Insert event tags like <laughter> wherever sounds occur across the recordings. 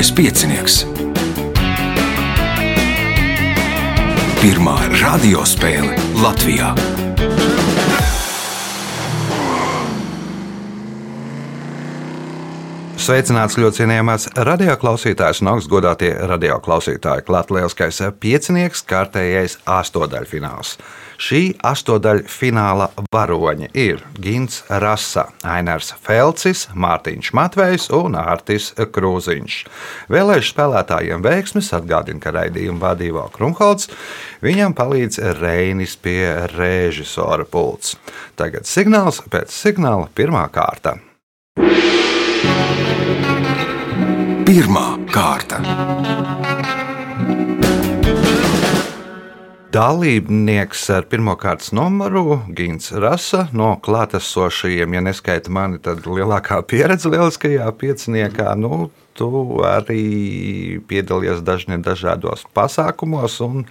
Mazais piecinieks. Pirmā radiospēle Latvijā. Sveicināts ļoti cienījamās radioklausītājas un augstgadātie radioklausītāji. Lielskais piecinieks, kārtējais astotdaļfināls. Šī astotdaļfināla varoņi ir Gins Rasa, Ainars Felcis, Mārtiņš Matvejs un Ārtis Krūziņš. Vēlēšu spēlētājiem veiksmes atgādina, ka raidījumu vadīja Krumholts. Viņam palīdz Reinis pie režisora pults. Tagad signāls pēc signāla pirmā kārta. Pirmā kārta. Dalībnieks ar pirmā kārtas numuru Gins Rasa no klātesošajiem, ja neskaita mani, tad lielākā pieredze lieliskajā pieciniekā. Nu, tu arī piedalījies dažne, dažādos pasākumos, un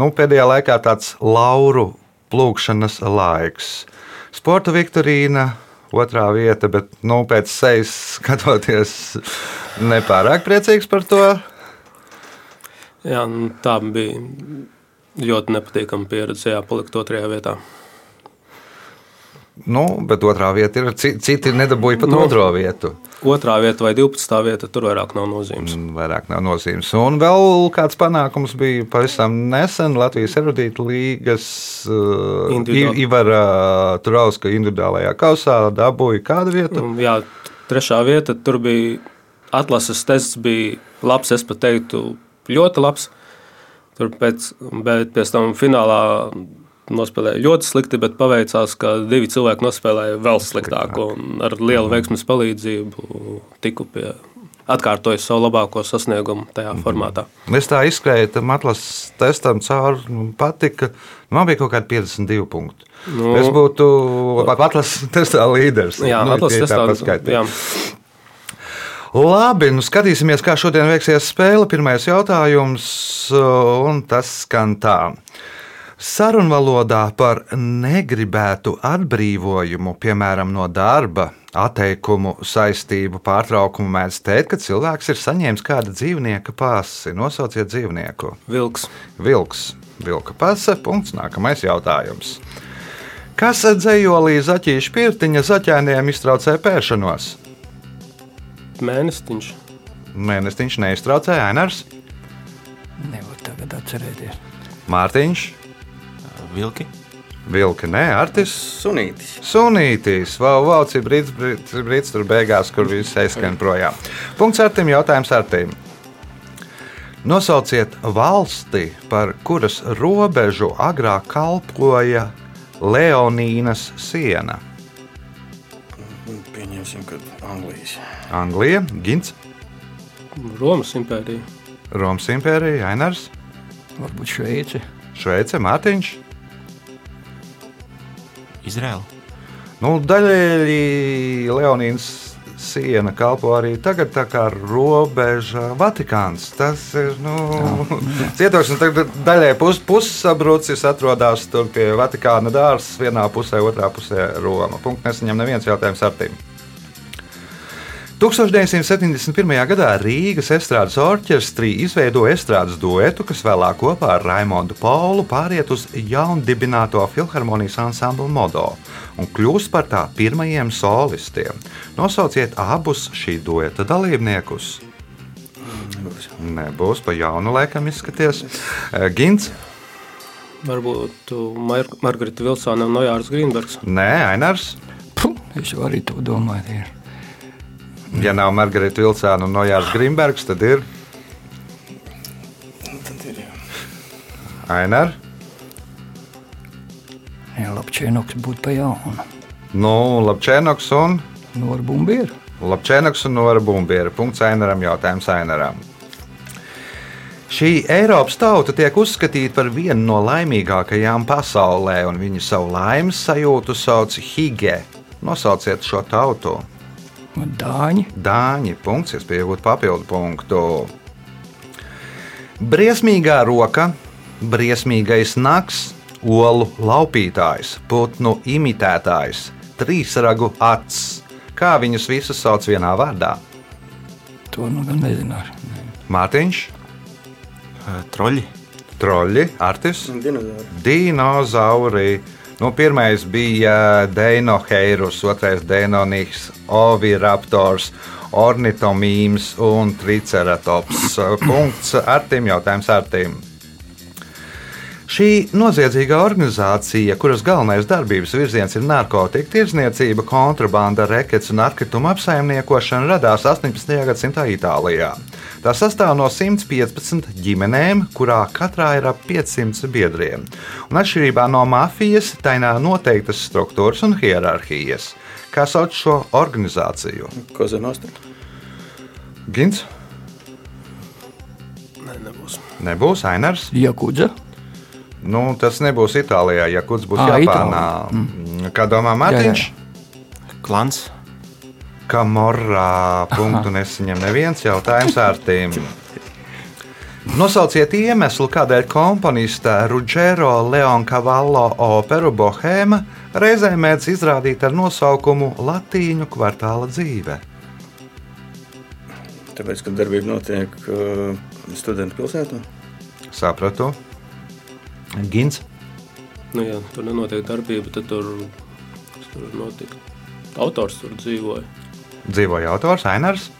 nu, pēdējā laikā tāds lauru plūkšanas laiks. Sporta viktorīna, otrā vieta, bet nu, pēc sejas skatoties, nepārāk priecīgs par to. Jā, nu, tā bija ļoti nepatīkama pieredze, jā, palikt otrajā vietā. Nu, bet otrā vieta ir. Citi nedabūja pat nu, otro vietu. Otrā vieta vai 12. vieta, tur vairāk nav nozīmes. Mm, vairāk nav nozīmes. Un vēl kāds panākums bija pavisam nesen Latvijas erudītu līgas uh. Ivara Turauska individuālajā kausā dabūja kādu vietu? Mm, jā, trešā vieta, tur bija atlases tests, bija labs, es pat teiktu, ļoti labs. Tur pēc, bet pēc tam finālā nospēlēja ļoti slikti, bet paveicās, ka divi cilvēki nospēlēja vēl sliktāk. Ar lielu veiksmes palīdzību tiku pie atkārtoju savu labāko sasniegumu tajā mhm. formātā. Es tā izskrēju tam atlases testam cauri. Man patika, man bija kaut kādi 52 punkti. Nu, es būtu atlases testā līderis. Jā, nu, atlases testā. Labi, nu skatīsimies, kā šodien veiksies spēle. Pirmais jautājums, un tas skan tā. Sarunvalodā par negribētu atbrīvojumu, piemēram, no darba, atteikumu, saistību, pārtraukumu mēdz teikt, ka cilvēks ir saņēmis kāda dzīvnieka pasi. Nosauciet dzīvnieku. Vilks. Vilks. Vilka pase. Punkts. Nākamais jautājums. Kas dzējolī zaķīša pirtiņa zaķēniem iztraucēja pēršanos? Mēnestiņš. Mēnestiņš neiztraucēja Ainars. Nevar tagad atcerēties. Mārtiņš. Vilki. Vilka, nē, Artis. Sunītis. Sunītis. Vau, vau, cik brīdis, brīdis, brīdis tur beigās, kur viss aizskan projām. Punkts Artim, jautājums Artim. Nosauciet valsti, par kuras robežu agrāk kalpoja Leonīnas siena. Pieņemsim, ka Anglijas. Anglija, Gins. Romas impērija. Romas impērija, Ainars. Varbūt Šveice. Šveice, Mārtiņš. Izraela. Nu, daļēji Leonīnas siena kalpo arī tagad kā robeža Vatikāns. Tas ir nu, cietoksnis, tagad daļai pus, pussabrucis atrodas tur pie Vatikāna dārza, vienā pusē, otrā pusē Roma. Punkts nesaņem neviens jautājums ar tīm. 1971. gadā Rīgas estrādes orķestrī izveidoja estrādes duetu, kas vēlāk kopā ar Raimondu Paulu pāriet uz jaundibināto filharmonijas ansamblu modo un kļūst par tā pirmajiem solistiem. Nosauciet abus šī dueta dalībniekus. Nebūs. Nebūs pa jaunu laikam izskaties. Eh, Gins. Varbūt Mar Margarita Vilsona un Nojārs Grīnbergs. Nē, Ainars. Puh, es jau arī to domāju. Ja nav Margarita Vilcāna un Nojārs Grimbergs, tad ir. Tad ir. Ainar. Jā, Lapčēnoks būtu pa jaunu. Nu, Lapčēnoks un. Nora Bumbiera. Lapčēnoks un Nora Bumbiera. Punkts Ainaram, jautājums Ainaram. Šī Eiropas tauta tiek uzskatīta par vienu no laimīgākajām pasaulē, un viņu savu laimes sajūtu sauc Hige. Nosauciet šo tautu! Dāņi. Dāņi. Punkts, es pieņemu papildu punktu. Briesmīgā roka, briesmīgais naks, olu laupītājs, putnu imitētājs, trīsragu acs. Kā viņus visus sauc vienā vārdā? To nu gan nezināšu. Mārtiņš, Troļi. Troļi, Artis, Dinozauri. dinozauri. Nu, pirmais bija Dinoheirus, otrais Denonihs, Oviraptors, Ornitomīms un Triceratops. <clears throat> Punkts Artim, jautājums Artim. Šī noziedzīgā organizācija, kuras galvenais darbības virziens ir narkotika tirdzniecība, kontrabanda, rekets un atkrituma apsaimniekošana, radās 18. gadsimtā Itālijā. Tā sastāv no 115 ģimenēm, kurā katrā ir ap 500 biedriem. Un atšķirībā no mafijas, tai nav noteiktas struktūras un hierarhijas. Kā sauc šo organizāciju? Koza Nostra. Gins, Nē, nebūs. nebūs Ainars. Jakudza. Nu, tas nebūs Itālijā, ja kurš būs Ā, Japānā. Mm. Kā domā Mārtiņš? Klans. Kamorā punktu nesaņem neviens jautājums ārtīm. <laughs> Nosauciet iemeslu, kādēļ komponista Rudžero Leonkavallo operu Bohēma reizē mēdz izrādīt ar nosaukumu Latīņu kvartāla dzīve. Tāpēc, ka darbība notiek uh, studentu pilsētā. Sapratu. Gins. Nu, ja tur nenotiek darbība, tad tur, tur notika. Autors tur dzīvoja. Dzīvoja autors Ainars.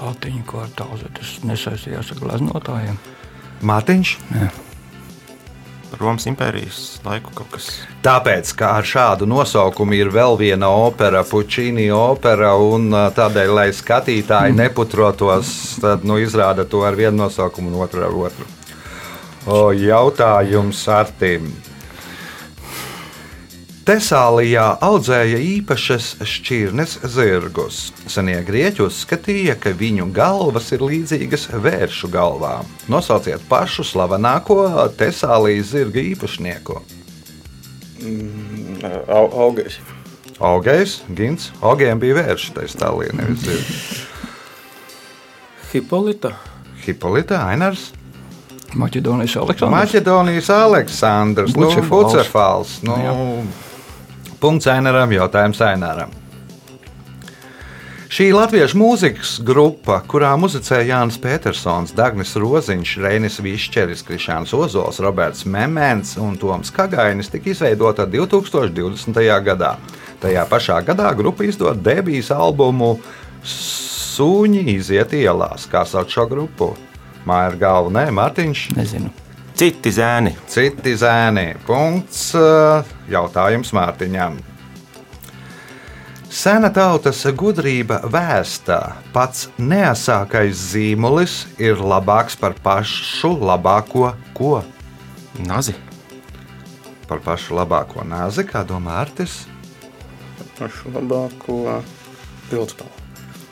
Latvijas kvartāls. Tas nesaistījās ar glaznotājiem. Mārtiņš. Romas impērijas laiku kaut kas. Tāpēc, ka ar šādu nosaukumu ir vēl viena opera, Puķīni opera, un tādēļ, lai skatītāji neputrotos, tad nu, izrāda to ar vienu nosaukumu un otru ar otru. O, jautājums Artim. Tesālijā audzēja īpašas šķirnes zirgus. Senie grieķi uzskatīja, ka viņu galvas ir līdzīgas vēršu galvām. Nosauciet pašu slavenāko Tesālijas zirga īpašnieku. Mm, au, augais. Augais, Gins, augiem bija vērši tajā stāvā, nevis zirgi. Hipolita. Hipolita, Ainars, Maķedonijas Aleksandrs. Maķedonijas Aleksandrs, nu, Bucefāls. Bucefāls. Nu, punkts Ainaram, jautājums Ainaram. Šī latviešu mūzikas grupa, kurā muzicēja Jānis Petersons, Dagnis Roziņš, Reinis Višķeris, Krišāns Ozols, Roberts Memens un Toms Kagainis, tika izveidota 2020. gadā. Tajā pašā gadā grupa izdod debijas albumu Sūņi iziet ielās. Kā sauc šo grupu? Māja ar galvu, nē, Mārtiņš. Nezinu. Citi zēni. Citi zēni. Punkts. eh, Jautājums Mārtiņam. Sena tautas gudrība vēstā pats neasākais zīmolis ir labāks par pašu labāko ko? Nazi. Par pašu labāko nāzi, kā domā Artis, Pašu labāko pildspēlu.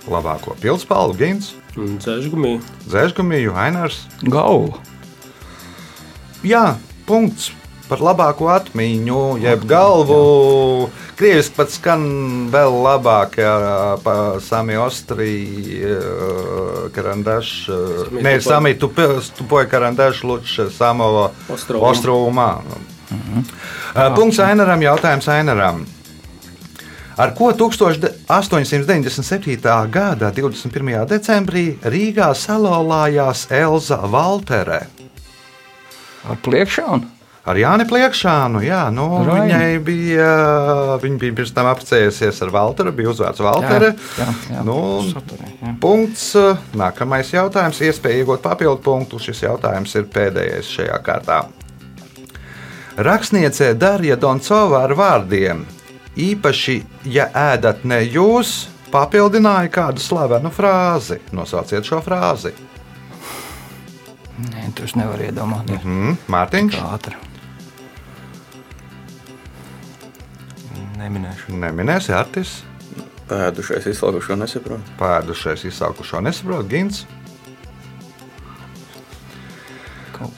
labāko pilspālu, Gins, Un dzēžgumī. Zēžgumiju, Ainars. Galva. Jā, punkts par labāko atmiņu, jeb galvu. Krieviski pat skan vēl labāk, ja pa Sami Ostrī, Karandaš, Sami nē, Tupoja. Sami Tupoja Karandaš, Luč, Samovo Ostrovuma. Ostrovumā. Uh, Punkts Ainaram, jautājums Ainaram. Ar ko 1897. gada 21. decembrī Rīgā salolājās Elza Valtere? Ar pliekšānu. Ar Jāni Pliekšānu, jā, nu, Raini. viņai bija, viņa bija pirms tam apcēlusies ar Valteru, bija uzvārds Valtere. Jā, jā, Nu, Saturē, jā. punkts. Nākamais jautājums, iespēja iegūt papildu punktu. Šis jautājums ir pēdējais šajā kārtā. Rakstniece Darija Doncova ar vārdiem īpaši, ja ēdat ne jūs, papildināja kādu slavenu frāzi. Nosauciet šo frāzi. Nē, tas nevar iedomāties. Mm, Mārtiņš, Kā ātri. Neminēšu. neminēsi Artis, Pēdušais izslēgušo nesaprotu. pēdušais izsaukušo nesaprot Gins.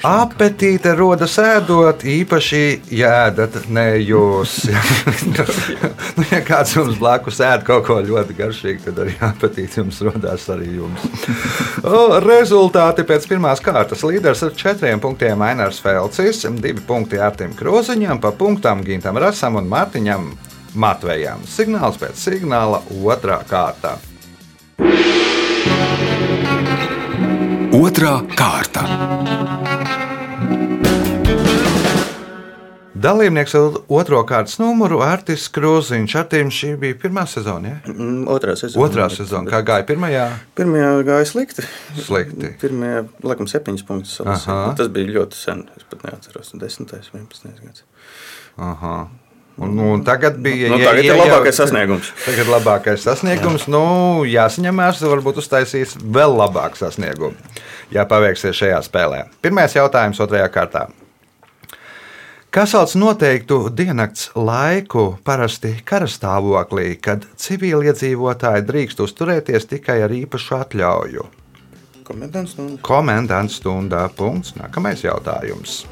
Apetīte rodas ēdot, īpaši, ja ēdat ne jūs. <laughs> nu, ja kāds jums blakus ēd kaut ko ļoti garšīgu, tad arī apetīte jums rodās arī jums. O, rezultāti pēc pirmās kārtas līderis ar četriem punktiem Ainars Felcis, divi punkti Artim Kroziņam, pa punktām Gintam Rasam un Mārtiņam Matvejam. Signāls pēc signāla otrā kārta. Otra kārta. Dalībnieks ar otro kārtas numuru Artis Krūziņš. Artim šī bija pirmā sezona. Ja? Mm, Otrā sezona. Otrā sezona. Kā gāja pirmajā? Pirmajā gāja slikti. Slikti. Pirmajā, laikam, septiņas punktus. Tas bija ļoti sen. Es pat neatceros. 10. un 11. gads. Aha. Un, nu, un tagad bija Nu, ja- tagad ja- labākais sasniegums. Tagad labākais sasniegums. Jā. Nu, jāsaņemās, varbūt uztaisīs vēl labāku sasniegumu, ja paveiksies šajā spēlē. Pirmais jautājums otrajā kārtā. Kas sauc noteiktu diennakts laiku, parasti karastāvoklī, kad civiliedzīvotāji drīkst uzturēties tikai ar īpašu atļauju? Komendants nu, Komendants stundā. Punkts. Nākamais jautājums.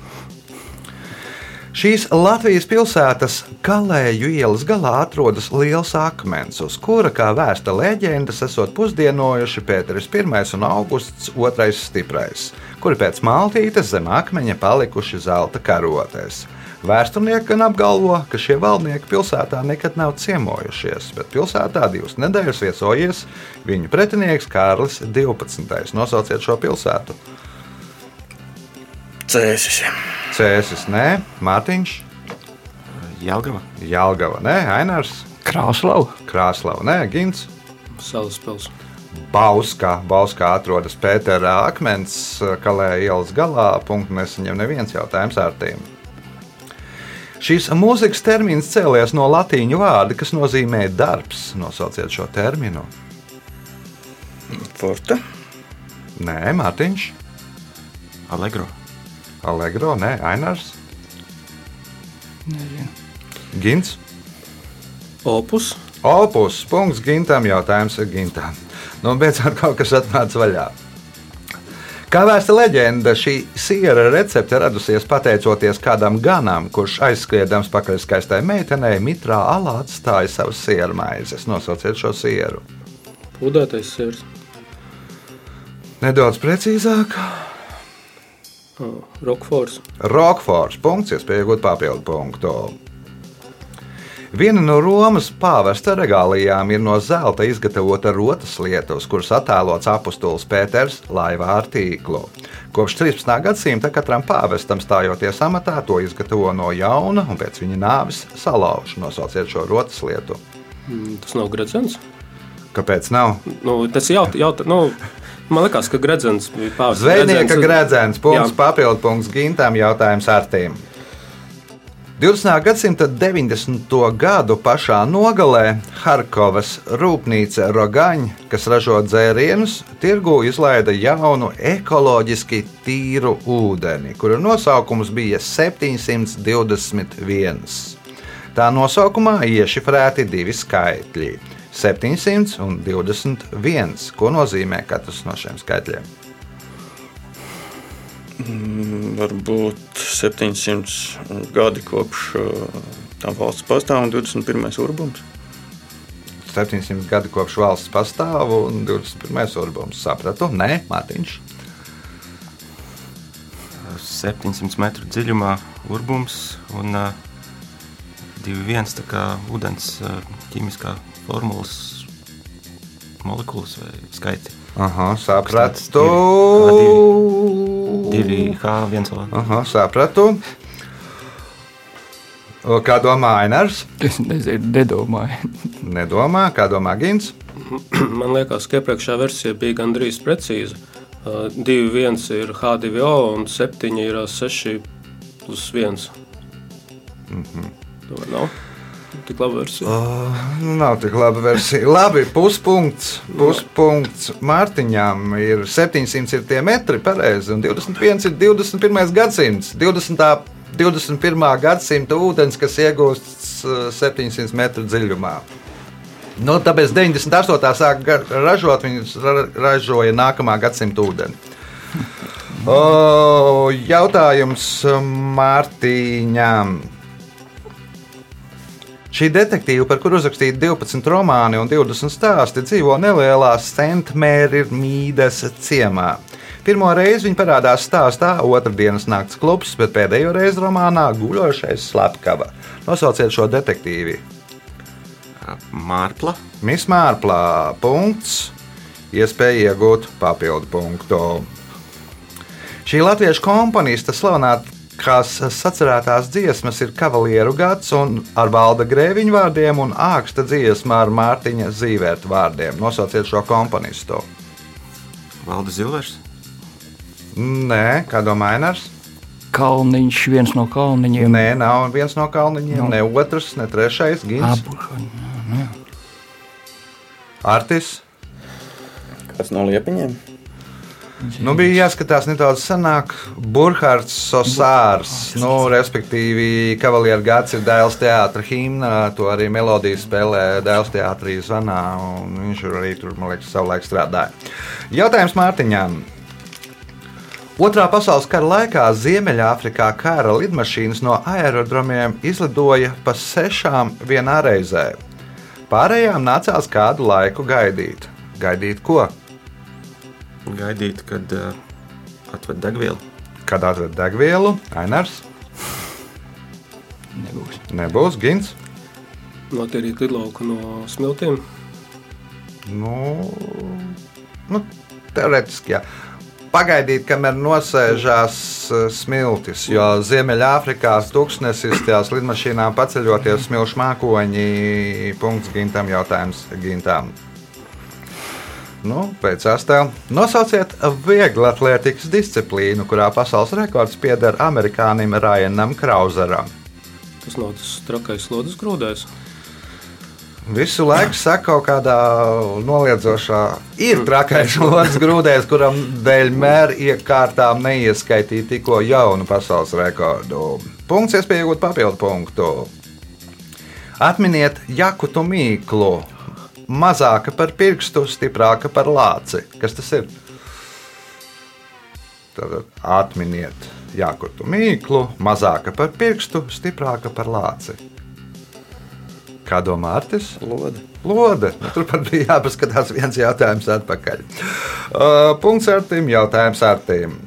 Šīs Latvijas pilsētas Kalēju ielas galā atrodas liels akmens, uz kura, kā vēsta leģendas, esot pusdienojuši Pēteris I un Augusts II stiprais, kuri pēc maltītes zem akmeņa palikuši zelta karotēs. Vēsturnieki gan apgalvo, ka šie valdnieki pilsētā nekad nav ciemojušies, bet pilsētā divas nedēļas viesojies viņu pretinieks Kārlis 12. Nosauciet šo pilsētu. Cēsis. Cēsis, nē, Mārtiņš, Jelgava. Jālgava, nē, Ainārs, Krāslava. Krāslava, nē, Gins. Salaspils. Bauskā, Bauskā atrodas Pētera akmens, kalē ielas galā. Punktu nesaņem neviens jautājums ar tīm. Šīs mūzikas termins cēlies no latīņu vārda, kas nozīmē darbs. Nosauciet šo terminu. Forte. Nē, Mārtiņš, Allegro. Allegro, nē, Ainārs, Nezinu. Gins. Opus. Opus, punkts Gintam, jautājums ir Gintam. Nu, beidzot, kaut kas atnāca vaļā. Kā vēsta leģenda, šī siera recepte radusies pateicoties kādam ganam, kurš aizskriedams pakaļ skaistai meitenei, mitrā alā atstāja savus sieru maizes. Nosauciet šo sieru. Pūdētais sirs. Nedaudz precīzāk. Rokfors. Rokfors punkts, iespēja iegūt papildu punktu. Viena no Romas pāvesta regālijām ir no zelta izgatavota rotas lieta, uz kuras attēlots apustulis Pēters laivā ar tīklu. Kopš 13. gadsimta katram pāvestam stājoties amatā to izgatavo no jauna un pēc viņa nāves salauž. Nosauciet šo rotas lietu. Mm, Tas nav gredzens. Kāpēc nav? Nu, tas ir jaut, jaut, nu, man liekas, ka gredzens bija pāvis. Zvejnieka gredzens, punkts, papildu punkts Gintam, jautājums Artīm. 20. gadsimta 90. gadu pašā nogalē Harkovas rūpnīca Rogaņa, kas ražo dzērienus, tirgu izlaida jaunu ekoloģiski tīru ūdeni, kura nosaukums bija 721. Tā nosaukumā iešifrēti divi skaitļi - 700 un 21. Ko nozīmē katrs no šiem skaitļiem? Varbūt 700 gadi kopš uh, tā valsts pastāv un 21. urbums. 700 gadi kopš valsts pastāv un 21. urbums. Sapratu, nē, Mārtiņš. 700 metru dziļumā urbums un uh, 2,1 tā kā ūdens ķīmiskā formulas molekulas vai skaiti. Aha, sapratu. Divi H1O. Aha, sapratu. Kā domā Ainars? Es nezinu, nedomāju. Nedomā, kā domā Gins. <clears throat> Man liekas, ka iepriekšējā versija bija gandrīz precīza. Uh, 2,1 ir H2O un 7 ir 6 plus 1. Mm -hmm. Nav tik laba versija. Nu, nav tik laba versija. Labi, puspunkts. Puspunkts Mārtiņām ir 700 ir tie metri, pareizi, un 21 ir 21. gadsimts. 20. 21. gadsimta ūdens, kas iegūsts uh, 700 metru dziļumā. Nu, tāpēc 98. sāk ga- ražot, viņas ra ražoja nākamā gadsimta ūdeni. <laughs> O, jautājums Mārtiņām. Šī detektīva, par kuru uzrakstīta 12 romāni un 20 stāsti, dzīvo nelielā Sentmērīdas ciemā. Pirmo reizi viņa parādās stāstā otrdienas nakts klubs, bet pēdējo reizi romānā guļošais slepkava. Nosauciet šo detektīvu. Mārpla. Miss Mārplā. Punkts. iespēja iegūt papildu punktu. Šī latviešu komponista slavenākās sacerētās dziesmas ir Kavalieru gads un ar valda grēviņu vārdiem un āksta dziesma ar Mārtiņa Zīvērta vārdiem. Nosauciet šo komponistu. Valda Zilvers. Nē, kā domā Ainars? Kalniņš, viens no kalniņiem. Nē, nav viens no kalniņiem, Nu. ne otrs, ne trešais. Gins, Abu, Artis. Kas no liepiņiem? Nu, bija jāskatās nedaudz senāk. Burkhards Sosārs, nu, respektīvi, Kavalieru gads ir Dēls teātris himna. To arī melodiju spēlē Dēls teātrī zvanā. un Viņš arī tur, man liekas, savulaik strādāja. Jautājums Mārtiņām. Otrā pasaules kara laikā Ziemeļāfrikā kara lidmašīnas no aerodromiem izlidoja pa sešām vienā reizē. Pārējām nācās kādu laiku gaidīt. Gaidīt ko? Gaidīt, kad uh, atved degvielu. Kad atved degvielu, Ainars nebūs. nebūs gins. Notīrīt lidlauku no smiltīm. Nu, nu, teorētiski, jā. Pagaidīt, kamēr nosēžās eh, smiltis, jo Ziemeļāfrikā tūkstnesis tajās lidmašīnām paceļoties smilšu mākoņi. Punkts gintam, jautājums gintam. Nu, pēc astēl nosauciet vieglu atletikas disciplīnu, kurā pasaules rekords pieder amerikānim Ryanam Krauseram. Tas nav tas trakais slodzes grūdais. Visu laiku saka kaut kādā noliedzošā, ir trakais lodziņš grūdēs, kuram dēļ mēra iekārtām neieskaitīja tikko jaunu pasaules rekordu. Punkts, iespēja iegūt papildu punktu. Atminiet jakutu mīklu. Mazāka par pirkstu, stiprāka par lāci. Kas tas ir? Tad atminiet jakutu mīklu. Mazāka par pirkstu, stiprāka par lāci. Kā domā Artis? Lode. Lode. Nu, turpat bija jāpaskatās viens jautājums atpakaļ. Uh, punkts ar tiem jautājums ar tiem.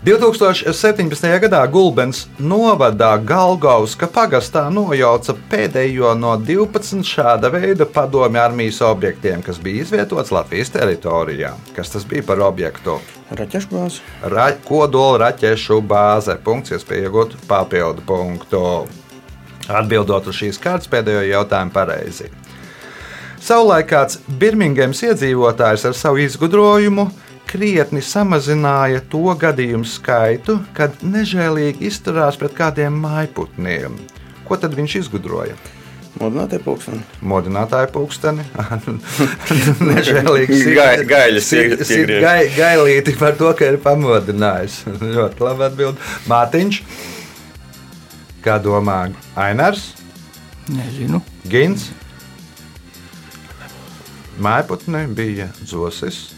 2017. gadā Gulbens novadā Galgauska pagastā nojauca pēdējo no 12 šāda veida padomju armijas objektiem, kas bija izvietots Latvijas teritorijā. Kas tas bija par objektu? Raķešu bāzi. Ra kodola raķešu bāze. Punkts, iespēja iegūt papildu punktu. Atbildot uz šīs kārtas pēdējo jautājumu pareizi. Savulaik kāds Birmingemas iedzīvotājs ar savu izgudrojumu krietni samazināja to gadījumu skaitu, kad nežēlīgi izturās pret kādiem mājputniem. Ko tad viņš izgudroja? Modinātie pulksteni. Modinātāju pulksteni, <laughs> <laughs> nežēlīgs Gai- gaļas gai- gailīti par to, ka ir pamodinājis. <laughs> Ļoti labi atbild. Mātiņš, kā domā Ainars, Nezinu. Gins? Mājputne bija zosis.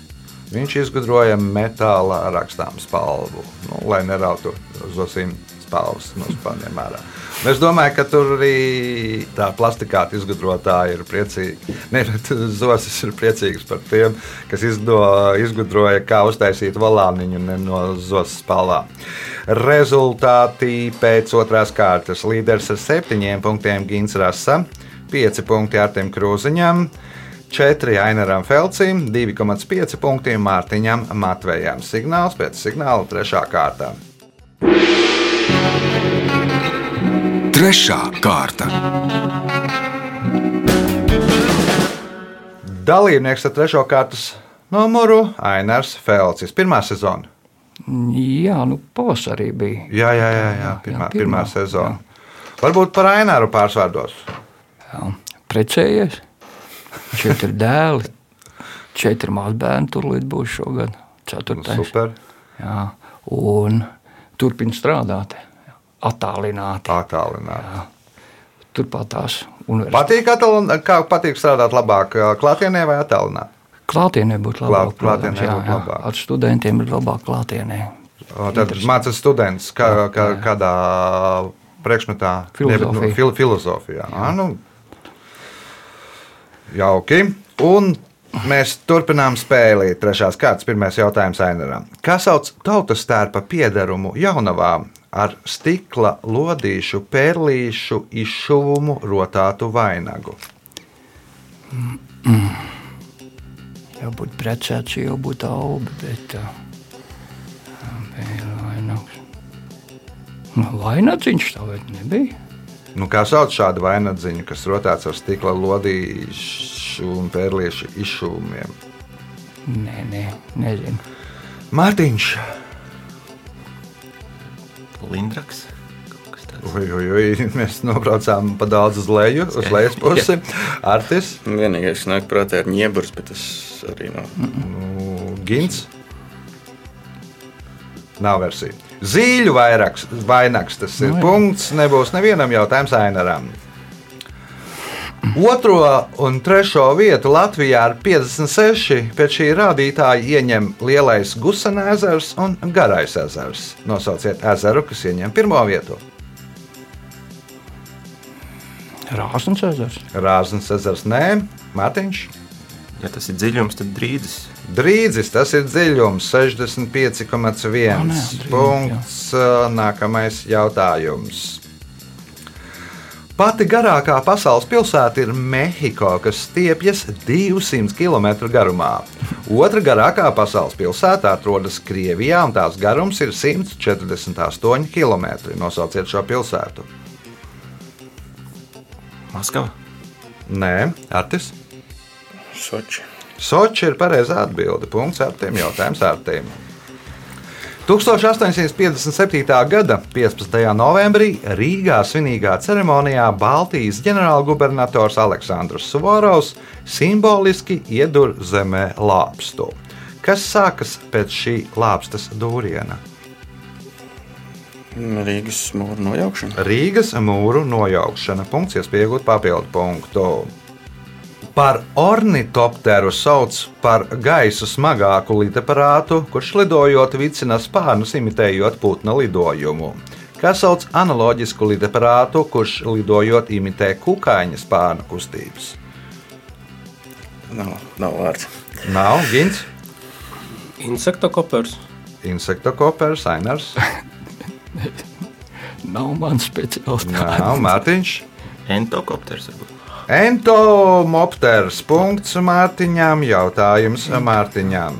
Viņš izgudroja metāla rakstām spalvu, nu, lai nerautu zosim spalvas no spāņiem ārā. Un Es domāju, ka tur arī tā plastikāta izgudrotāja ir priecīga. <laughs> Bet zosis ir priecīgs par tiem, kas izdo, izgudroja, kā uztaisīt valāniņu no zosas spalvām. Rezultāti pēc otrās kārtas. Līderis ar septiņiem punktiem Gins Rasa, pieci punkti Artim Krūziņam. 4 Ainaram Felcim, 2,5 punktiem Mārtiņam Matvejam. Signāls pēc signāla 3. kārtā. Trešā kārta. Dalībnieks ar 3. kārtas numuru Ainars Felcis. Pirmā sezona. Jā, nu pavasarī bija. Jā, jā, jā, jā pirmā, jā, pirmā, pirmā sezona. Varbūt par Aināru pārsvārdos. Jā. Precējies. Četri dēli, četri mazbērni tur līdz būs šogad. Ceturtais. Super. Jā. Un turpina strādāt. Attālināti. Attālināti. Turpat tās universitātes. Patīk, atalun- kā patīk strādāt labāk, klātienē vai attālināti? Klātienē būtu Klāt- labāk. klātienē protams, jā, būtu jā. labāk. Ar studentiem ir labāk klātienē. Tad mācās students, kā, kā, kādā priekšmetā. Nu, fil, filozofijā. Jā. Nu, jauki. Un mēs turpinām spēli. Trešās kārtas, pirmais jautājums Ainaram. Kā sauc tautas stērpa piedarumu jaunavām ar stikla lodīšu, pērlīšu izšuvumu rotātu vainagu? Jau būtu precēts, jau būtu auga, bet uh, bija vainags. Nu, vainadziņš tā vai nebija? Nu, kā sauc šādu vainagdziņu, kas rotāts ar stikla lodīšu un pērliešu izšūmiem? Nē, nē, nezinu. Mārtiņš. Lindraks. Ui, ui, ui, mēs nobraucām pa daudz uz leju, uz lejas pusi. Artis, Vienīgais, kas nāk prātā, ir nieburs, bet tas arī nav. nu, Gins. Nav versija. Zīļu vairāks, vainags tas ir Nu, jā. punkts. Nebūs nevienam jautājums Ainaram. Otro un trešo vietu Latvijā ar 56 pēc šī rādītāja ieņem Lielais Gusana ezers un Garais ezers. Nosauciet ezeru, kas ieņem pirmo vietu. Rāsns ezers. Rāznas ezers, nē, Mārtiņš. Ja tas ir dziļums, tad drīzes. Drīzis tas ir dziļums, 65,1 Ah, nē, drīzis, punkts. Ā, Nākamais jautājums. Pati garākā pasaules pilsēta ir Mehiko, kas stiepjas 200 km garumā. Otra garākā pasaules pilsēta atrodas Krievijā, un tās garums ir 148 km. Nosauciet šo pilsētu. Maskava. Nē, Artis. Soči. Soči ir pareizā atbilde. Punkts ar tiem jautājumiem. Ar tiem. 1857. gada 15. novembrī Rīgā svinīgā ceremonijā Baltijas ģenerālgubernators Aleksandrs Suvorovs simboliski iedur zemē lāpstu. Kas sākas pēc šī lāpstas dūriena? Rīgas mūra nojaukšana. Rīgas mūru nojaukšana. Punkts, iespējot papildu punktu. Par ornitopteru sauc par gaisu smagāku lidaparātu, kurš lidojot vicina spārnus, imitējot putna lidojumu. Kā sauc analoģisku lidaparātu, kurš lidojot imitē kukaiņa spārnu kustības? Nav, nav vārds. Nav gins, Insektokopers. insektokopers, ainars, <laughs> Nav mans speciāls. nav Mārtiņš. Entokopters. varbūt. Entomopters. Punkts Mārtiņām. Jautājums Mārtiņām.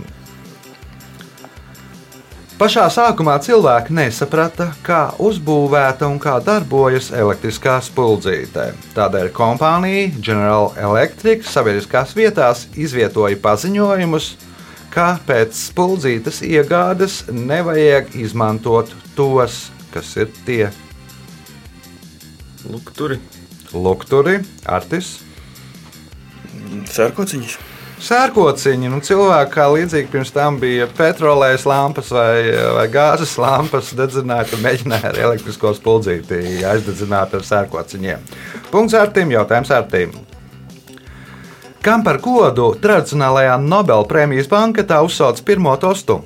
Pašā sākumā cilvēki nesaprata, kā uzbūvēta un kā darbojas elektriskā spuldzīte. Tādēļ kompānija General Electric sabiedriskās vietās izvietoja paziņojumus, ka pēc spuldzītes iegādes nevajag izmantot tos, kas ir tie Lukturi. Lukturi, artis. Sērkociņš. Sērkociņi, nu, cilvēki kā līdzīgi pirms tam bija petrolejas lampas vai, vai gāzes lampas, dedzināja, tad mēģināja ar elektrisko spuldzīti aizdedzināt ar sērkociņiem. Punkts ar tiem, jautājums ar tiem. Kam par godu tradicionālajā Nobel prēmijas banketā uzsauc pirmo tostu?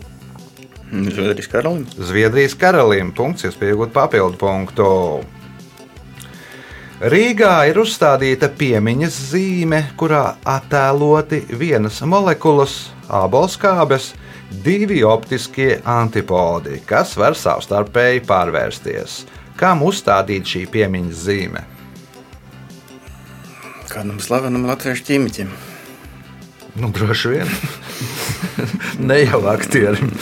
Zviedrijas karalim. Zviedrijas karalim. Punkts, iespējot papildu punktu. Rīgā ir uzstādīta piemiņas zīme, kurā attēloti vienas molekulas, abolskābes, divi optiskie antipodi, kas var savstarpēji pārvērsties. Kam uzstādīt šī piemiņas zīme? Kādam slavenam latviešu ķīmiķim. Nu, droši vien. <laughs> ne jau aktierim.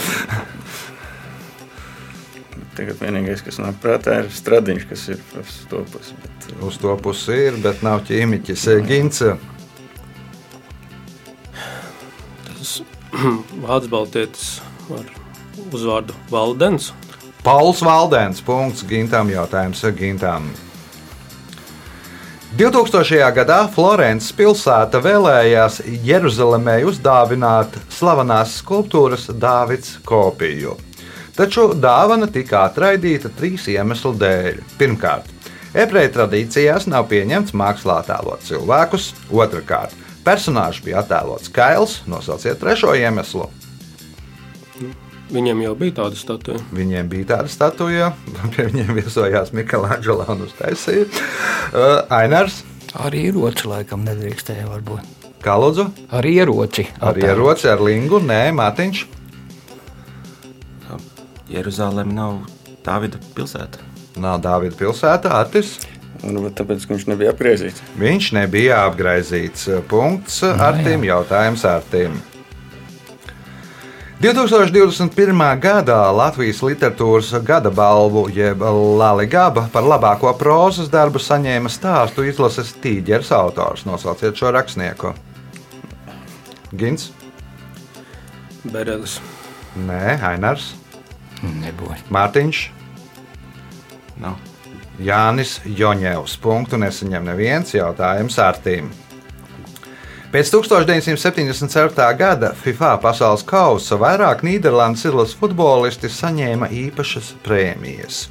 Tagad vienīgais, kas nāk prātā, ir stradiņš, kas ir uz to pusi. Bet, uh, Uz to pusi ir, bet nav ķīmiķis. Gince. Tas <clears throat> vārds baltietis ar uzvārdu Valdens. Pauls Valdens. Punkts Gintam. Jautājums Gintam. 2000. gadā Florences pilsēta vēlējās Jeruzalemē uzdāvināt slavenās skulptūras Dāvids kopiju. Taču dāvana tika atraidīta trīs iemeslu dēļ. Pirmkārt, ebreju tradīcijās nav pieņemts mākslā attēlot cilvēkus. Otrakārt, personāžs bija attēlots kails. Nosauciet trešo iemeslu. Viņam jau bija tāda statuja. Viņiem bija tāda statuja, <laughs> pie viņiem viesojās Mikelāņģelā un uztaisīja. Uh, Ainars, Arī ieroci laikam nedrīkstēja varbūt. kā lūdzu, Ar ieroci. ar ieroci, ar lingu, nē, Matiņš. Jeruzaleme nav Dāvida pilsēta. Nav Dāvida pilsēta, Artis. Varbūt tāpēc, ka viņš nebija apgriezīts. Viņš nebija apgaizīts. Punkts ar tiem jautājums ar tiem. 2021. gadā Latvijas literatūras gada balvu, jeb Latvijas par labāko prozas darbu saņēma stāstu izlases tīģeris autors. Nosauciet šo rakstnieku. Gins, Berelis. Nē, Ainars, Nebūs. Mārtiņš, Nav. Jānis Joņevs. Punktu nesaņem neviens jautājums Artīm. Pēc 1977. gada FIFA pasaules kausa vairāk Nīderlandes izlases futbolisti saņēma īpašas prēmijas.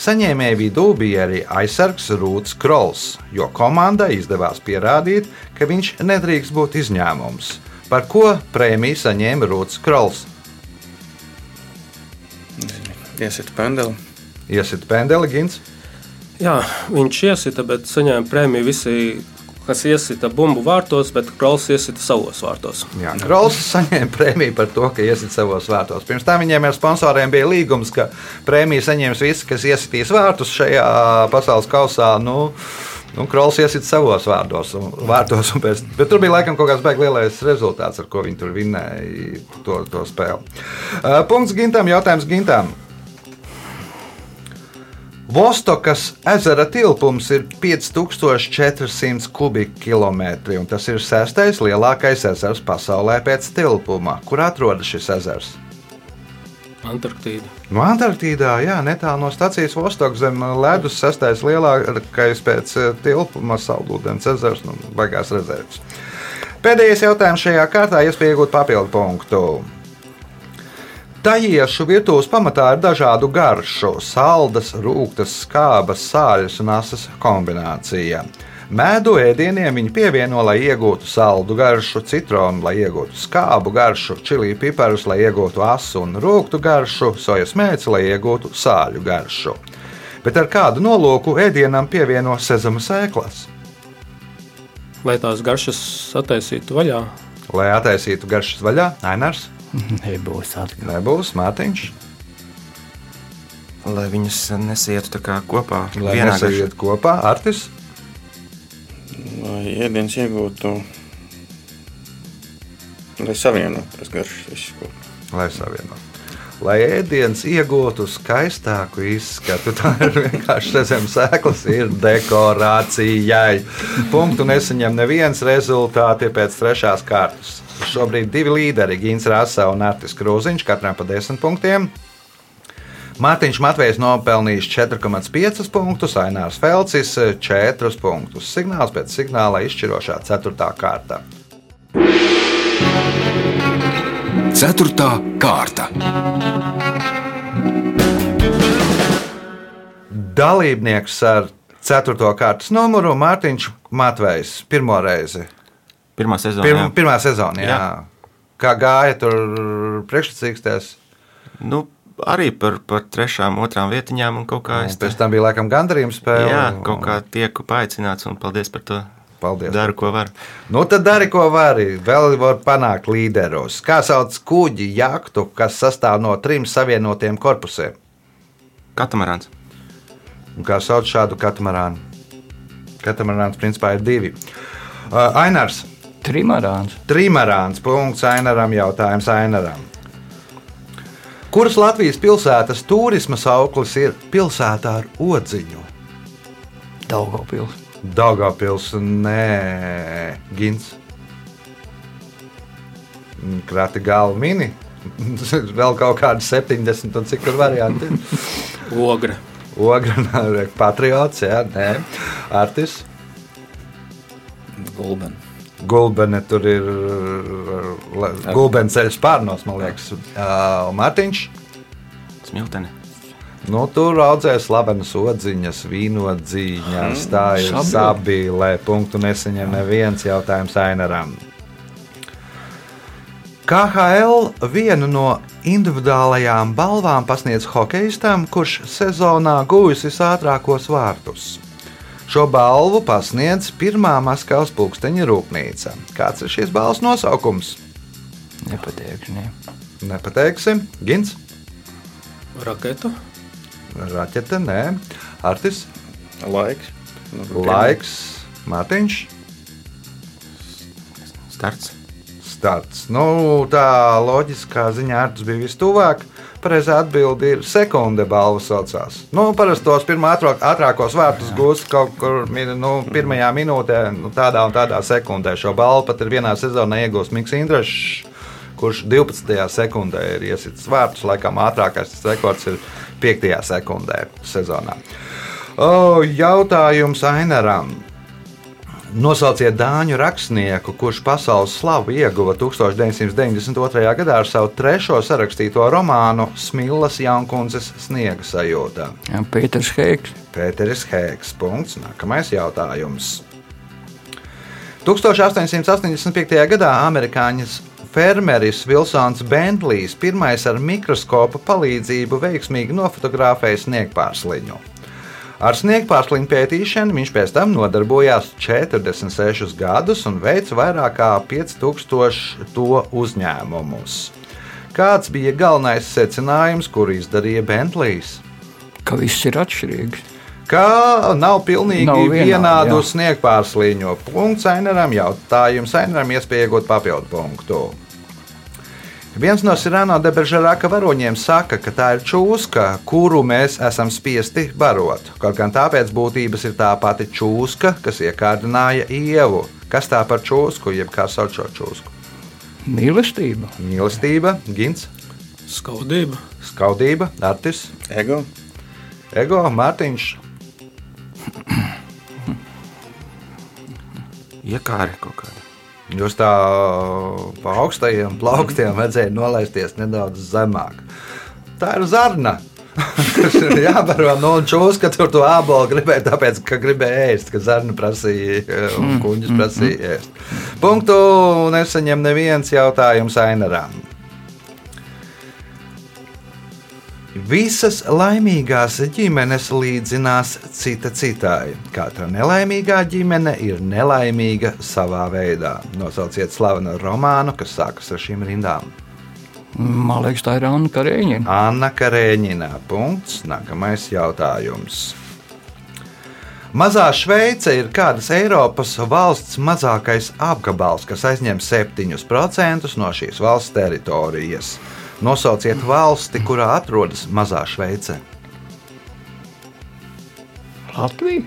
Saņēmēju vidū bija arī aizsargs Rūts Krols, jo komandai izdevās pierādīt, ka viņš nedrīkst būt izņēmums. Par ko prēmiju saņēma Rūts Krols? Iesiet pendeli. Iesit pendeli, Gins. Jā, viņš iesita, bet saņēma prēmiju visi, kas iesita bumbu vārtos, bet Krols iesita savos vārtos. Jā, Krols saņēma prēmiju par to, ka iesit savos vārtos. Pirms tam viņiem ar sponsoriem bija līgums, ka prēmiju saņems visi, kas iesitīs vārtus šajā pasaules kausā. Nu, Nu, Krols iesit savos vārdos, un, vārtos un pēc, bet tur bija laikam kaut kāds beigas lielais rezultāts, ar ko viņi tur vinnēja to, to spēli. Uh, punkts Gintam, jautājums Gintam. Vostokas ezera tilpums ir 5400 kubikkilometri, un tas ir sestais lielākais ezers pasaulē pēc tilpuma. Kur atrodas šis ezers? Antarktīda. No Antarktīdā, jā, netālu no stācijas Vostokas zem ledus, sestais lielākais pēc eh, tilpuma saldūdens ezers, nu, baigās rezerves. Pēdējais jautājums šajā kārtā iespēja iegūt papildu punktu. Tajiešu virtuves pamatā ir dažādu garšu, saldas, rūktas, skābas, sāļas un asas kombinācija. Mēdu ēdieniem viņi pievieno, lai iegūtu saldu garšu, citronu, lai iegūtu skābu garšu, čili piparus, lai iegūtu asu un rūktu garšu, sojas mēci, lai iegūtu sāļu garšu. Bet ar kādu nolūku ēdienam pievieno sezama sēklas? Lai tās garšas attaisītu vaļā, Lai attaisītu garšas vaļā, Ainars, <laughs> Nebūs atkal. nebūs Mārtiņš, Lai viņas nesietu kopā. lai vienā nesaiet kopā, Artis. Lai ēdienas iegūtu, lai savienotu tās garšas visu kopā. lai savienotu. Lai ēdiens iegūtu skaistāku izskatu, <laughs> tā ir vienkārši redzama sēklas, ir dekorācijai. Punktu nesaņem neviens rezultāti pēc trešās kārtas. Šobrīd divi līderi, Gins Rasa un Artis Krūziņš, katram pa 10 punktiem. Mārtiņš Matvejs nopelnījis 4,5 punktus, Ainārs Felcis 4 punktus. Signāls pēc signāla izšķirošā 4. kārta. Ceturtā kārta. Dalībnieks ar 4. kārtas numuru Mārtiņš Matvejs pirmo reizi. Pirmā sezona. Pirm, jā. pirmā sezona, jā. Jā. Kā gāja tur priekšsacīksties? Nu, arī par, par trešām, otrām vietiņām un kaut kā es Pēc tam bija laikam gandarījums spēle. Jā, kaut kā tieku paaicināts un paldies par to. Paldies. Daru, ko varu. Nu, tad dari, ko vari. Vēl var panākt līderus. Kā sauc kuģi, jaktu, kas sastāv no trim savienotiem korpusiem? Katamarāns. Un kā sauc šādu katamarānu? Katamarāns principā ir divi. Uh, Ainars, Trimarāns. Trimarāns, punkts Ainaram, jautājums Ainaram. Kuras Latvijas pilsētas turisma sauklis ir pilsētā ar odziņu? Daugavpils. Daugavpils, nē, Gins. Krati galva mini. <laughs> Vēl kaut kādi 70, un cik tur varianti <laughs> ogra. Ogra, <laughs> patriots, jā, nē, Artis. Gulben. Gulbene tur ir. Gulbene ceļš pārnos, man liekas. Uh, Mārtiņš. Smiltene. Nu, tur audzēja slavenas odziņas, vīnodziņas, tā ir sabilē. Punktu neseņem neviens jautājums Ainaram. KHL vienu no individuālajām balvām pasniedz hokeistam, kurš sezonā guvis visātrākos vārtus. Šo balvu pasniedz pirmā Maskavas pulksteņa rūpnīca. Kāds ir šīs balvas nosaukums? Nepateikšu. Ne. Nepateiksim. Gins, Raketa. raķete, nē, Artis, Laiks. Nu, laiks, Mārtiņš. Starts. starts. Nu, tā loģiskā ziņā ar tas bija vistuvāk. Pareizā atbilde ir sekunde balva saucās. Nu, parasti tos pirmā ātrāk, ātrākos vārtus gūst kaut kur nu, pirmajā minūtē, nu, tādā un tādā sekundē. Šo balvu pat ir vienā sezonā iegūst Mikls Indrašs, kurš 12. sekundē ir iesitis vārtus. Laikam ātrākais rekords ir 5. sekundē sezonā. O, jautājums Ainaram. Nosauciet dāņu rakstnieku, kurš pasaules slavu ieguva 1992. gadā ar savu trešo sarakstīto romānu Smillas Jankundzes sniega sajūta. Jā, Pēters Heiks. Pēteris Hēks. Punkts. Nākamais jautājums. 1885. gadā amerikāņu fermeris Vilsons Bentlijs pirmais ar mikroskopa palīdzību veiksmīgi nofotografēja sniegpārsliņu. Ar sniegpārsliņu pētīšanu viņš pēc tam nodarbojās 46 gadus un veica vairāk kā 5000 to uzņēmumus. Kāds bija galvenais secinājums, kuru izdarīja Bentlijs? Ka viss ir atšķirīgs. Kā nav pilnīgi Nav vienādi, vienādu jā. sniegpārsliņu. Punkts Ainaram, jautājums Ainaram, iespēja iegūt papildu punktu. Viens no Sirāno de Beržerāka varoņiem saka, ka tā ir čūska, kuru mēs esam spiesti barot. Kaut gan tā pēc būtības ir tā pati čūska, kas iekārdināja ievu. Kas tā par čūsku, jeb kā sauc šo čūsku? Mīlestība. Mīlestība, gins, Skaudība. skaudība, artis, Ego. ego, mārtiņš, Iekāri kaut kāda. Jūs tā pa augstajiem plauktiem vajadzēja nolaisties nedaudz zemāk. Tā ir zarna. <laughs> kas ir jābaro no čūska, tur to ābolu gribēja, tāpēc, ka gribēja ēst, ka zarnu prasīja eh, un kuģis prasīja ēst. Punktu nesaņem neviens jautājums Ainaram. Visas laimīgās ģimenes līdzinās cita citai. Katra nelaimīgā ģimene ir nelaimīga savā veidā. Nosauciet slavenu romānu, kas sākas ar šīm rindām. Man liekas, tā ir Anna Karēņina. Anna Karēņina. Punkts. Nākamais jautājums. Mazā Šveice ir kādas Eiropas valsts mazākais apgabals, kas aizņem 7% no šīs valsts teritorijas. Nosauciet valsti, kurā atrodas Mazā Šveice. Latvija.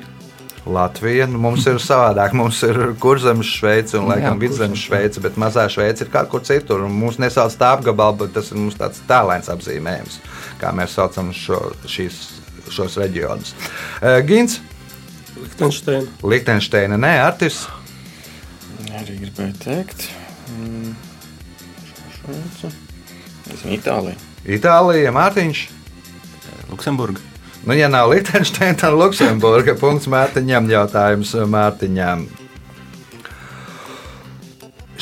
Latvija nu, mums ir savādāk. Mums ir kurzemes Šveice un laikam Jā, vidzemes Šveice, bet mazā Šveice ir kaut kur citur. un Mums nesauc tā apgabalu, bet tas ir mums tāds tālēns apzīmējums, kā mēs saucam šo, šīs, šos reģionus. Eh, Gins, Liechtensteina. Liechtensteina, nē, Artis, Arī gribēju teikt. Mm, Šveice. Nezinu, Itālija. Itālija, Mārtiņš. Luksemburga. Nu, ja nav Liechtensteina, tad Luksemburga. Punkts Mārtiņam, jautājums Mārtiņam.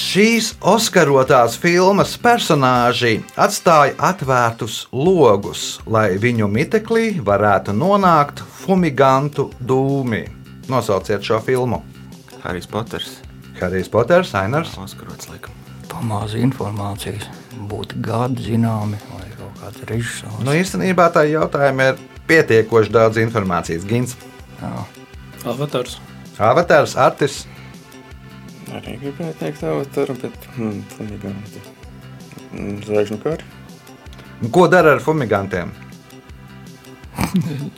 Šīs Oskarotās filmas personāži atstāja atvērtus logus, lai viņu miteklī varētu nonākt fumigantu dūmi. Nosauciet šo filmu. Harijs Poters. Harijs Poters, Ainars. Oskarots, laikam. Pamāzi informācijas. Būtu gadi zināmi vai kaut kāds režisors. Nu, īstenībā tā jautājuma ir pietiekoši daudz informācijas. Gins, Jā. Avatars. Avatars, Artis. Arī gribēju teikt avataru, bet hmm, fumiganti. Mm, Zvaigžņu kari. Nu, Ko dara ar fumigantiem?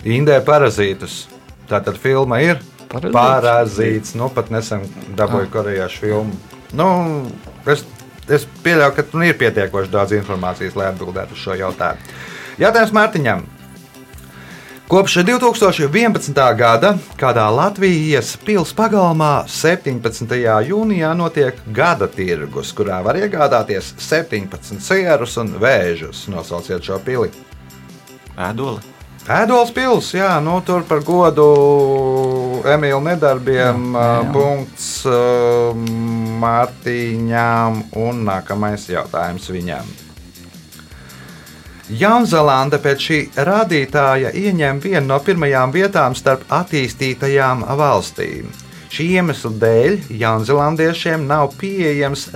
Indē parazītus. Tātad filma ir Parazīts. parazīts. Nu, pat nesen dabūju korejiešu filmu. Nu, es, es pieļauju, ka tur ir pietiekoši daudz informācijas, lai atbildētu uz šo jautājumu. Jautājums Mārtiņam. Kopš 2011. gada kādā Latvijas pilsētas pagalmā 17. jūnijā notiek gada tirgus, kurā var iegādāties 17 sierus un vēžus. Nosauciet šo pili. Ēdoli. Ēdols pils, jā, nu, tur par godu Emīļa nedarbiem, Jā, jā, jā. punkts uh, Mārtiņām un nākamais jautājums viņam. Jaunzēlande pēc šī rādītāja ieņem vienu no pirmajām vietām starp attīstītajām valstīm. Šī iemesla dēļ Jaunzēlandiešiem nav,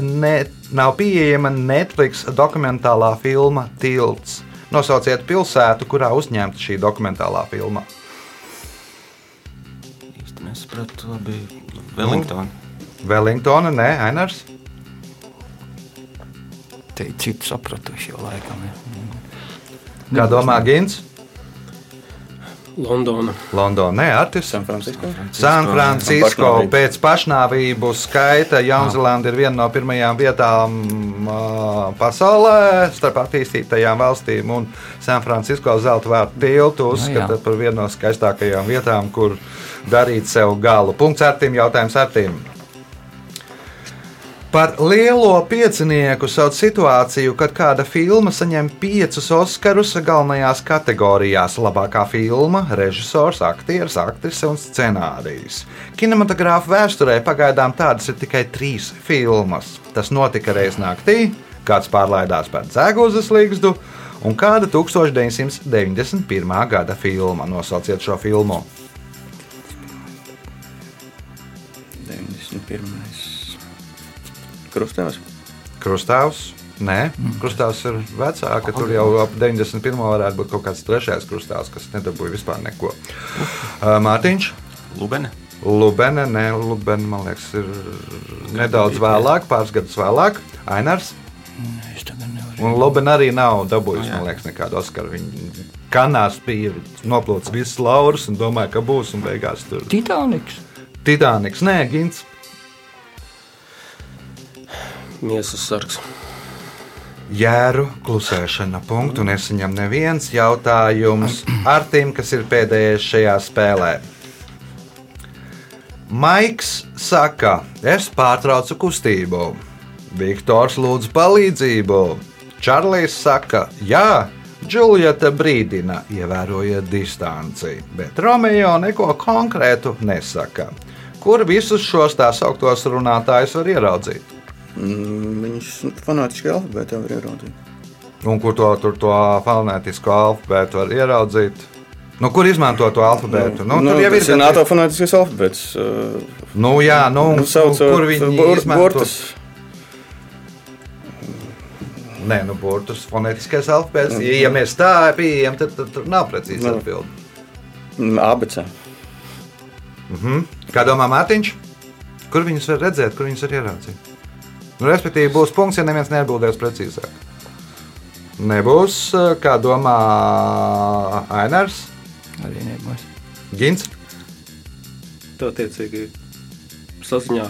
ne, nav pieejama Netflix dokumentālā filma Tilts. Nosauciet pilsētu, kurā uzņemta šī dokumentālā filma. Īsti nesapratu, labi. Wellington. Wellingtona, nē, Ainars. teikt citu sapratuši jau laikam. Kā domā Gins? Londona. Londona, nē, Artis. San Francisco. San Francisco pēc pašnāvību skaita Jaunzēlanda ir viena no pirmajām vietām pasaulē starp attīstītajām valstīm. un San Francisco zelta vērtu tiltu uzskata jā. par vienu no skaistākajām vietām, kur darīt sev galu. Punkts ar tiem jautājums ar tiem. Par lielo piecinieku sauc situāciju, kad kāda filma saņem piecus Oskarus galvenajās kategorijās - labākā filma, režisors, aktieris, aktrise un scenārijs. Kinematogrāfa vēsturē pagaidām tādas ir tikai trīs filmas. Tas notika reiz naktī, kāds pārlaidās par dzēguzes līgstu, un kāda 1991. gada filma. Nosauciet šo filmu. Krustāvs. Krustāvs. Nē, krustāvs ir vecāka. Tur jau ap 91. varētu būt kaut kāds trešais krustāvs, kas nedabūja vispār neko. Uh, Mārtiņš, Lubene. Lubene, nē, Lubene, man liekas, ir nedaudz vēlāk, pāris gadus vēlāk. Ainars. Es tagad nevaru. Un Lubene arī nav dabūjusi, Jā. man liekas, nekādu Oskaru. Viņa kanās bija noplūcis visas laurus un domāja, ka būs, un beigās tur Titaniks. Titaniks, nē, Gins. Miesas sargs. Jēru klusēšana. Punktu nesaņem neviens jautājums <clears throat> Artim, kas ir pēdējais šajā spēlē. Maiks saka, es pārtraucu kustību. Viktors lūdz palīdzību. Čārlis saka, jā, Džuljeta brīdina, ievērojiet distanci, bet Romeo neko konkrētu nesaka. Kur visus šos tā sauktos runātājus var ieraudzīt? Mm, Viņus fanātiski alfabētā var ieraudzīt. Un kur to, tur to fonētisko alfabētu var ieraudzīt? Nu, kur izmanto to alfabētu? Nu, nu, tur jau ir tas NATO fanātiskais alfabēts. uh, Nu, jā, nu, Nu, saucot kur viņi bur- izmanto? burtus. Nē, nu, burtus fonētiskais alfabēts. Ja, ja mēs tā pieejam, tad, tad tur nav precīzi Nu. atbildi. Mm, ABC. Kā domā Mārtiņš? Kur viņus var redzēt, kur viņus var ieraudzīt? Nu, respektīvi, būs punkts, ja neviens neatbildēs precīzāk. Nebūs, kā domā Ainars, Arī nebūs. Gins. Tā attiecīgi saziņā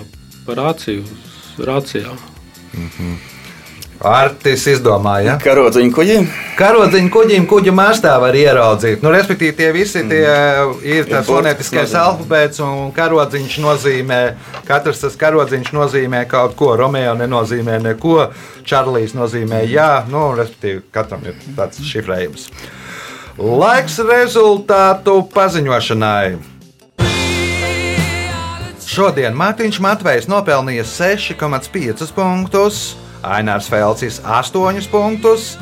par rāciju, uz rācijām. Artis izdomāja. Ja? Karodziņu kuģi. Karodziņu kuģim, kuģa mastā var ieraudzīt. Nu, respektīvi, tie visi tie ir tas fonētiskais alfabēts, un karodziņš nozīmē, katrs tas karodziņš nozīmē kaut ko. Romeo nenozīmē neko, Čārlis nozīmē jā, nu, respektīvi, katram ir tāds šifrējums. Laiks rezultātu paziņošanai. Šodien Mārtiņš Matvejs nopelnīja 6,5 punktus, Ainārs Felcis 8 punktus,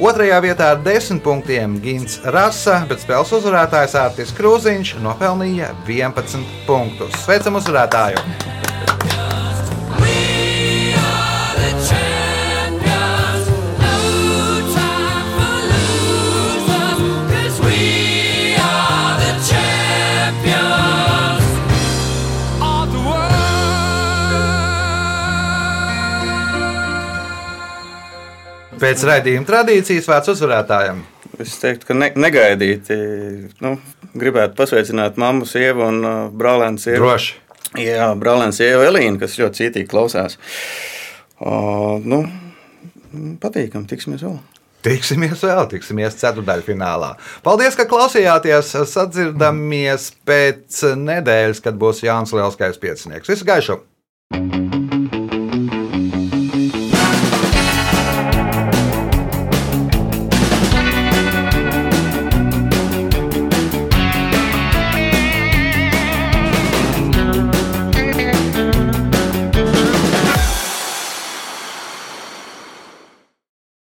otrajā vietā ar 10 punktiem Gins Rasa, bet spēles uzvarētājs Artis Krūziņš nopelnīja 11 punktus. Sveicam uzvarētāju! Pēc raidījuma tradīcijas vārds uzvarētājam. Es teiktu, ka ne, negaidīti. Nu, gribētu pasveicināt mammu, sievu un uh, brālēnu sievu. Droši! Jā, brālēns Ieva Elīna, kas ļoti cītīgi klausās. O, nu, patīkam, tiksimies vēl. Tiksimies vēl, tiksimies ceturdaļfinālā. Paldies, ka klausījāties. Sadzirdamies pēc nedēļas, kad būs Jānis Lielskais piecinieks. Visu gaišu!